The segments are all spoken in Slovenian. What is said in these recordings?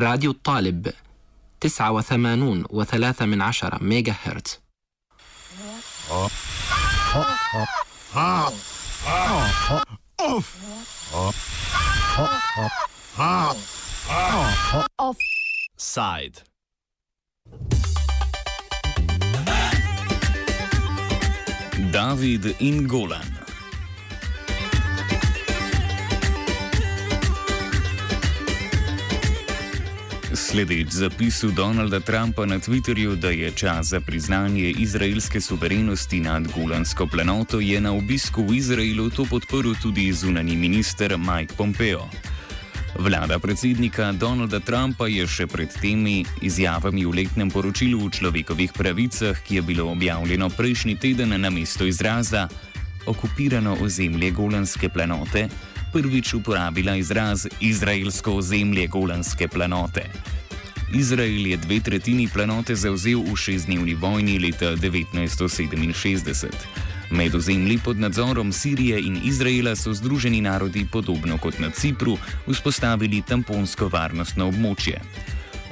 راديو الطالب تسعة وثمانون وثلاثة من عشرة ميجا هرتز أوف أوف سايد دافيد إنغولان Sledeč zapisu Donalda Trumpa na Twitterju, da je čas za priznanje izraelske suverenosti nad Golansko planoto, je na obisku v Izraelu to podporil tudi zunani minister Mike Pompeo. Vlada predsednika Donalda Trumpa je še pred temi izjavami v letnem poročilu o človekovih pravicah, ki je bilo objavljeno prejšnji teden na mesto izraza okupirano ozemlje Golanske planote, prvič uporabila izraz izraelsko ozemlje Golanske planote. Izrael je dve tretjini planote zauzel v šestdnevni vojni leta 1967. Med ozemlji pod nadzorom Sirije in Izraela so Združeni narodi, podobno kot na Cipru, vzpostavili tamponsko varnostno območje.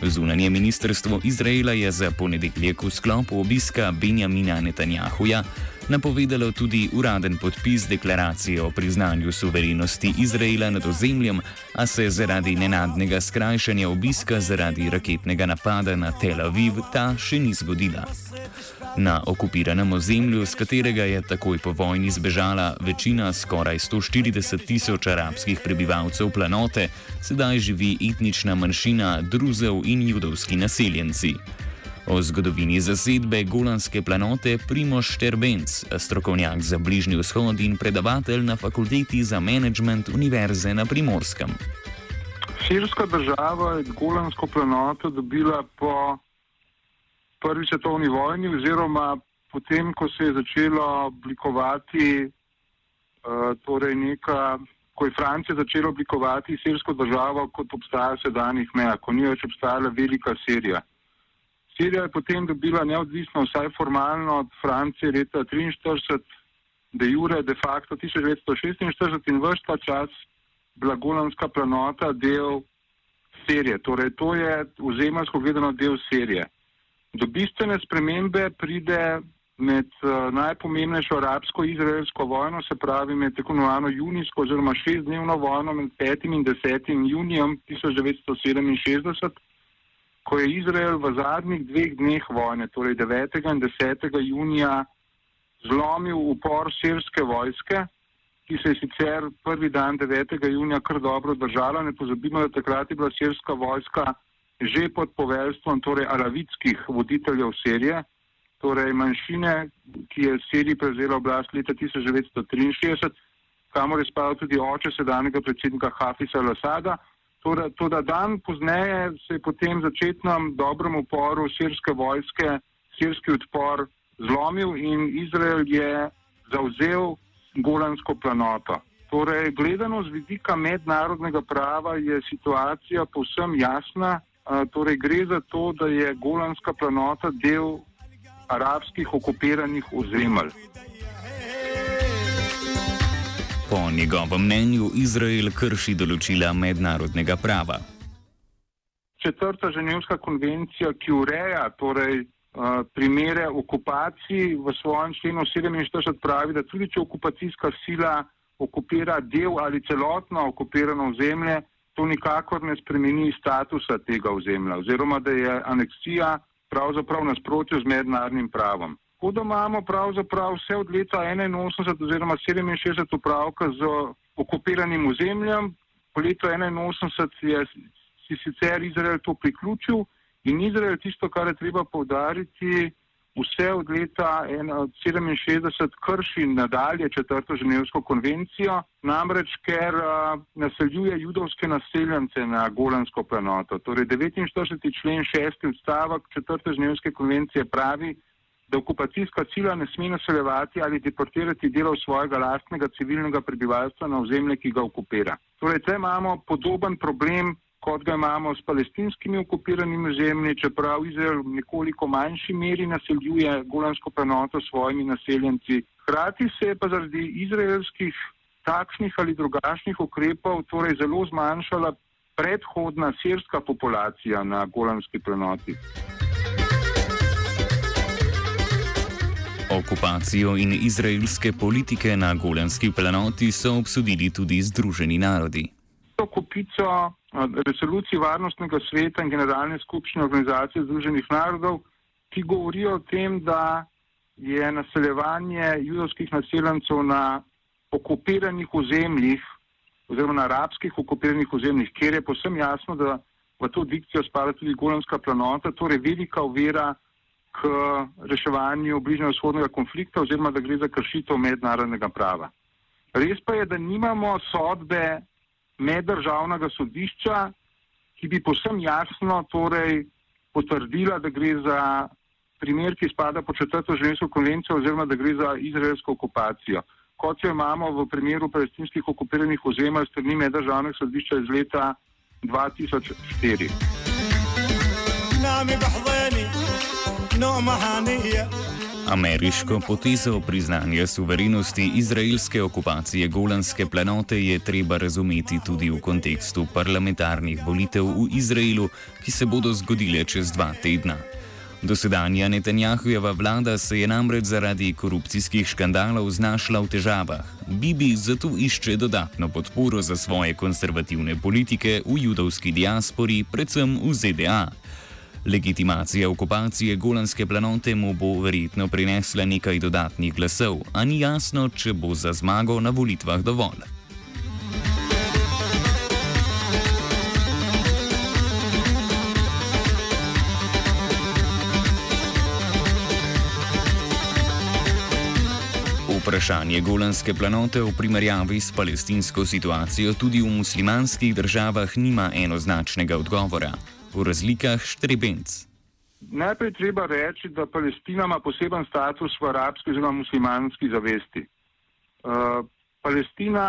Zunanje ministrstvo Izraela je za ponedeljek v sklopu obiska Benjamina Netanjahuja napovedalo tudi uraden podpis deklaracije o priznanju suverenosti Izraela nad ozemljem, a se zaradi nenadnega skrajšanja obiska zaradi raketnega napada na Tel Aviv ta še ni zgodila. Na okupiranem ozemlju, z katerega je takoj po vojni zbežala večina skoraj 140 tisoč arabskih prebivalcev planote, sedaj živi etnična manjšina druzev in judovski naseljenci. O zgodovini zasedbe Golanske planote Primoš Šterbenc, strokovnjak za Bližnji vzhod in predavatelj na fakulteti za menedžment Univerze na Primorskem. Sirska država je Golansko planoto dobila po prvi svetovni vojni oziroma potem, ko se je začelo oblikovati uh, torej neka, ko je Francija začela oblikovati sirsko državo, kot obstaja sedanjih meja, ko ni več obstajala velika Sirija. Sirija je potem dobila neodvisno, vsaj formalno od Francije leta 1943, de jure, de facto 1946 in vrš ta čas bila Golanska planota del Sirije. Torej, to je ozemljsko gledano del Sirije. Do bistvene spremembe pride med uh, najpomembnejšo arabsko-izraelsko vojno, se pravi med tako imenovano junijsko oziroma šestdnevno vojno med 5. in 10. junijem 1967 ko je Izrael v zadnjih dveh dneh vojne, torej 9. in 10. junija, zlomil upor sirske vojske, ki se je sicer prvi dan 9. junija kar dobro držala. Ne pozabimo, da takrat je bila sirska vojska že pod poveljstvom torej aravitskih voditeljev Sirije, torej manjšine, ki je v Siriji prevzela oblast leta 1963, kamor je spadal tudi oče sedanjega predsednika Hafisa al-Assada. Toda, toda dan pozneje se je potem začetnem dobrem uporu sirske vojske, sirski odpor zlomil in Izrael je zauzel Golansko planoto. Torej, gledano z vidika mednarodnega prava je situacija povsem jasna. Torej, gre za to, da je Golanska planota del arabskih okupiranih ozemelj. Po njegovem mnenju Izrael krši določila mednarodnega prava. Četrta ženevska konvencija, ki ureja torej, uh, primere okupacij v svojem členu 47, pravi, da tudi če okupacijska sila okupira del ali celotno okupirano ozemlje, to nikakor ne spremeni statusa tega ozemlja oziroma da je aneksija pravzaprav nasprotjo z mednarodnim pravom. Tako da imamo pravzaprav vse od leta 81 oziroma 67 upravka z okupiranim ozemljem. Po letu 81 je si sicer Izrael to priključil in Izrael tisto, kar je treba povdariti, vse od leta 67 krši nadalje četrto ženevsko konvencijo, namreč ker uh, naseljuje judovske naseljence na Golansko planoto. Torej 49. člen 6. odstavek četrte ženevske konvencije pravi, da okupacijska sila ne sme naseljevati ali deportirati delov svojega lastnega civilnega prebivalstva na ozemlje, ki ga okupira. Torej, tukaj imamo podoben problem, kot ga imamo s palestinskimi okupiranimi ozemlji, čeprav Izrael v nekoliko manjši meri naseljuje golansko planoto s svojimi naseljenci. Hrati se je pa zaradi izraelskih takšnih ali drugačnih ukrepov torej zelo zmanjšala predhodna sirska populacija na golanski plenoti. Okupacijo in izraelske politike na golanski plenoti so obsodili tudi Združeni narodi. To kupico resolucij Varnostnega sveta in Generalne skupščine Organizacije Združenih narodov, ki govorijo o tem, da je naseljevanje judovskih naseljencev na okupiranih ozemljih oziroma na arabskih okupiranih ozemljih, kjer je posem jasno, da v to dikcijo spada tudi Golanska planota, torej velika uvera k reševanju bližnjega vzhodnega konflikta oziroma da gre za kršitev mednarodnega prava. Res pa je, da nimamo sodbe meddržavnega sodišča, ki bi posem jasno torej potrdila, da gre za primer, ki spada po četrto žensko konvencijo oziroma da gre za izraelsko okupacijo. Kot jo imamo v primeru palestinskih okupiranih ozemelj strani meddržavnega sodišča iz leta 2004. Ameriško potezo priznanja suverenosti izraelske okupacije Golanske planote je treba razumeti tudi v kontekstu parlamentarnih volitev v Izraelu, ki se bodo zgodile čez dva tedna. Dosedanja Netanjahujeva vlada se je namreč zaradi korupcijskih škandalov znašla v težavah. Bibi zato išče dodatno podporo za svoje konservativne politike v judovski diaspori, predvsem v ZDA. Legitimacija okupacije Golanske planote mu bo verjetno prinesla nekaj dodatnih glasov, a ni jasno, če bo za zmago na volitvah dovolj. Vprašanje Golanske planote v primerjavi s palestinsko situacijo tudi v muslimanskih državah nima enoznačnega odgovora v razlikah štrebenc. Najprej treba reči, da Palestina ima poseben status v arabski oziroma muslimanski zavesti. Uh, Palestina,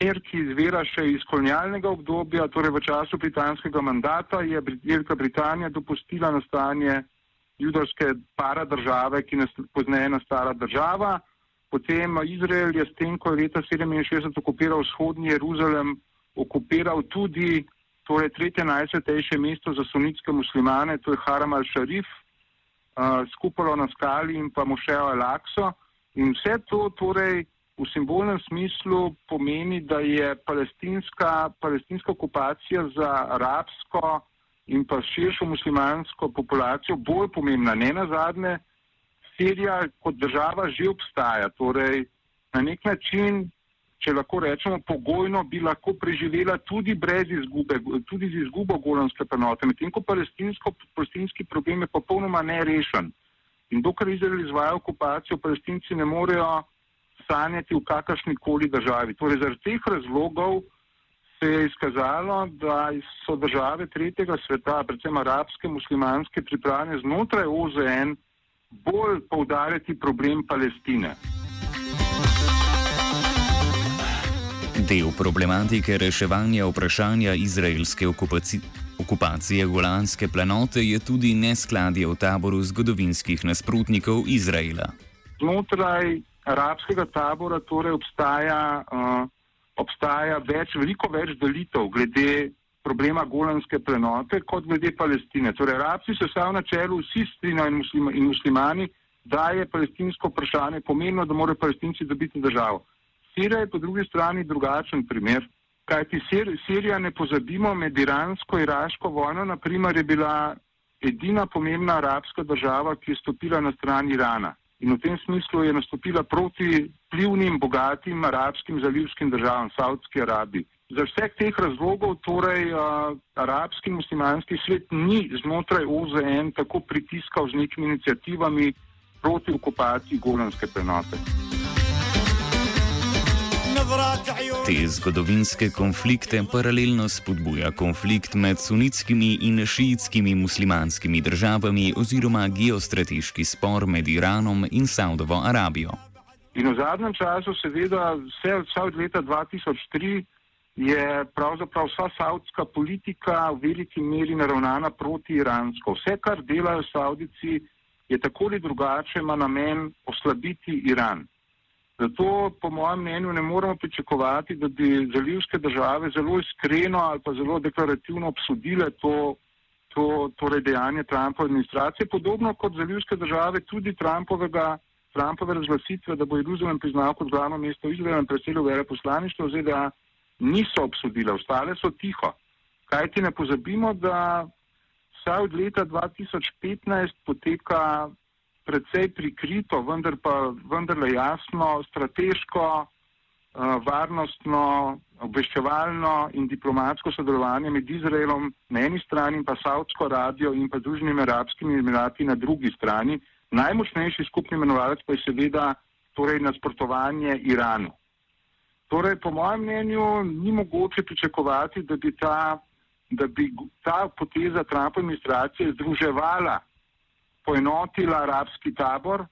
er, ki izvira še iz kolonialnega obdobja, torej v času britanskega mandata, je Velika Britanija dopustila nastanje judovske paradržave, ki je pozneje nastala država. Potem Izrael je s tem, ko je leta 1967 okupiral vzhodni Jeruzalem, okupiral tudi torej tretje najsvetejše mesto za sunitske muslimane, to je Haram al-Sharif, uh, skupalo na skali in pa Mošejo al-Akso. In vse to torej v simbolnem smislu pomeni, da je palestinska, palestinska okupacija za arabsko in pa širšo muslimansko populacijo bolj pomembna. Ne na zadnje, Sirija kot država že obstaja, torej na nek način če lahko rečemo, pogojno bi lahko preživela tudi brez izgube, tudi z izgubo golanske planote, medtem ko palestinski problem je popolnoma nerešen. In dokler Izrael izvaja okupacijo, palestinci ne morejo sanjati v kakršni koli državi. Torej, zaradi teh razlogov se je izkazalo, da so države tretjega sveta, predvsem arabske, muslimanske, pripravljene znotraj OZN bolj poudarjati problem Palestine. Del problematike reševanja vprašanja izraelske okupacije Golanske planote je tudi neskladje v taboru zgodovinskih nasprotnikov Izraela. Znotraj arabskega tabora torej obstaja, uh, obstaja več, veliko več delitev glede problema Golanske planote kot glede Palestine. Torej, arabci se v načelu vsi strinjali in, muslima, in muslimani, da je palestinsko vprašanje pomembno, da morajo palestinci dobiti državo. Sirija je po drugi strani drugačen primer, kajti Sir, Sirija, ne pozabimo, med iransko-iraško vojno, naprimer, je bila edina pomembna arabska država, ki je stopila na stran Irana. In v tem smislu je nastopila proti plivnim, bogatim arabskim zalivskim državam, Saudski Arabiji. Za vseh teh razlogov torej uh, arabski muslimanski svet ni znotraj OZN tako pritiskal z nekimi inicijativami proti okupaciji golanske prenote. Te zgodovinske konflikte paralelno spodbuja konflikt med sunitskimi in šiitskimi muslimanskimi državami oziroma geostrateški spor med Iranom in Saudovo Arabijo. In v zadnjem času, seveda, vse, vse od leta 2003 je pravzaprav vsa saudska politika v veliki meri naravnana proti iransko. Vse, kar delajo Saudici, je tako ali drugače ima namen oslabiti Iran. Zato, po mojem mnenju, ne moremo pričakovati, da bi zalivske države zelo iskreno ali pa zelo deklarativno obsodile to, to torej dejanje Trumpove administracije, podobno kot zalivske države tudi Trumpovega, Trumpove razglasitve, da bo Jeruzalem priznal kot glavno mesto Izraela in preselil veleposlaništvo ZDA, niso obsodile, ostale so tiho. Kaj ti ne pozabimo, da vsaj od leta 2015 poteka predvsej prikrito, vendar pa vendarle jasno, strateško, uh, varnostno, obveščevalno in diplomatsko sodelovanje med Izraelom na eni strani in pa Saudsko Arabijo in pa Združenimi arabskimi emirati na drugi strani. Najmočnejši skupni imenovalec pa je seveda torej nasprotovanje Iranu. Torej, po mojem mnenju, ni mogoče pričakovati, da bi ta, da bi ta poteza Trumpove administracije združevala poenotila arabski tabor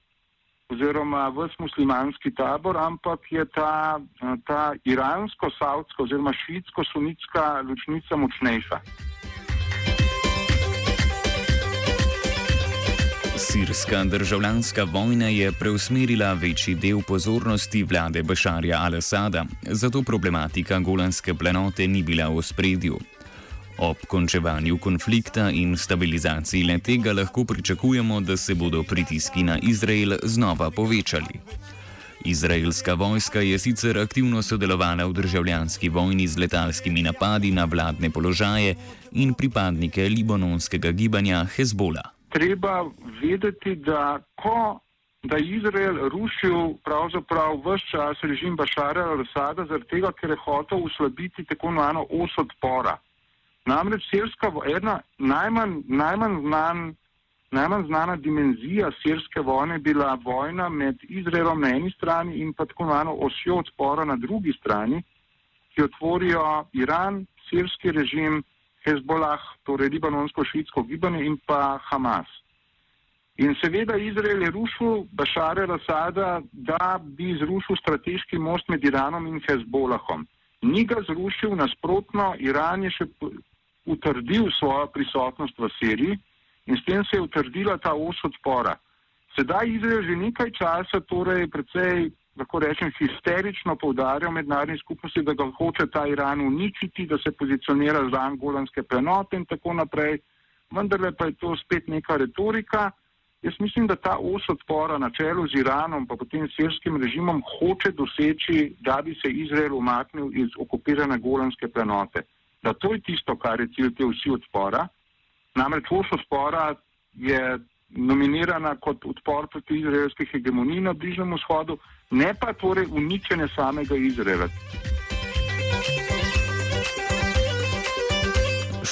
oziroma vs muslimanski tabor, ampak je ta, ta iransko-saudska oziroma švitsko-sunitska ločnica močnejša. Sirska državljanska vojna je preusmerila večji del pozornosti vlade Bašarja al-Assada, zato problematika golanske planote ni bila v spredju. Ob končevanju konflikta in stabilizaciji letega lahko pričakujemo, da se bodo pritiski na Izrael znova povečali. Izraelska vojska je sicer aktivno sodelovala v državljanski vojni z letalskimi napadi na vladne položaje in pripadnike libanonskega gibanja Hezbola. Treba vedeti, da ko da je Izrael rušil pravzaprav vse čas režim Bašara al-Assada, zaradi tega, ker je hotel uslabiti tako imenovano os odpora. Namreč sirska vojna, najmanj, najmanj, znan, najmanj znana dimenzija sirske vojne je bila vojna med Izraelom na eni strani in pa tako imenovano osjo odpora na drugi strani, ki jo tvorijo Iran, sirski režim, Hezbollah, torej libanonsko-švitsko gibanje in pa Hamas. In seveda Izrael je rušil Bašare Rasada, da bi zrušil strateški most med Iranom in Hezbollahom. Ni ga zrušil, nasprotno, Iran je še utrdil svojo prisotnost v Siriji in s tem se je utrdila ta os odpora. Sedaj Izrael že nekaj časa, torej precej, lahko rečem, histerično povdarja v mednarodni skupnosti, da ga hoče ta Iran uničiti, da se pozicionira za angolanske prenote in tako naprej, vendarle pa je to spet neka retorika. Jaz mislim, da ta os odpora na čelu z Iranom, pa potem sirskim režimom, hoče doseči, da bi se Izrael umaknil iz okupirane golanske prenote da to je tisto, kar je cilj te vsi odpora. Namreč os odpora je nominirana kot odpor proti izraelske hegemoniji na Bližnjem vzhodu, ne pa torej uničenje samega Izraela.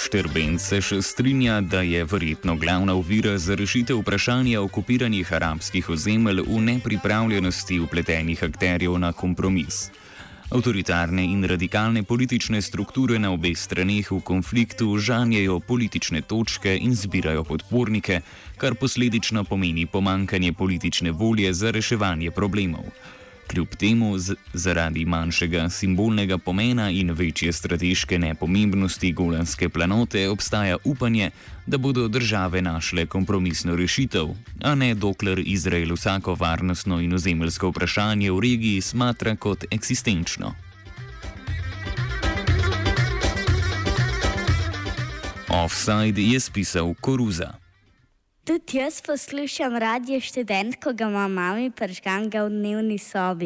Šterbenc se še strinja, da je verjetno glavna ovira za rešitev vprašanja okupiranih arabskih ozemelj v nepripravljenosti upletenih akterjev na kompromis. Avtoritarne in radikalne politične strukture na obeh straneh v konfliktu žanjejo politične točke in zbirajo podpornike, kar posledično pomeni pomankanje politične volje za reševanje problemov. Kljub temu, zaradi manjšega simbolnega pomena in večje strateške nepomembnosti Golanske planote, obstaja upanje, da bodo države našle kompromisno rešitev, a ne dokler Izrael vsako varnostno in ozemeljsko vprašanje v regiji smatra kot eksistenčno. Offside je spisal Koruza. Tudi jaz poslušam radio študent, ko ga ima mami pržgan v dnevni sobi.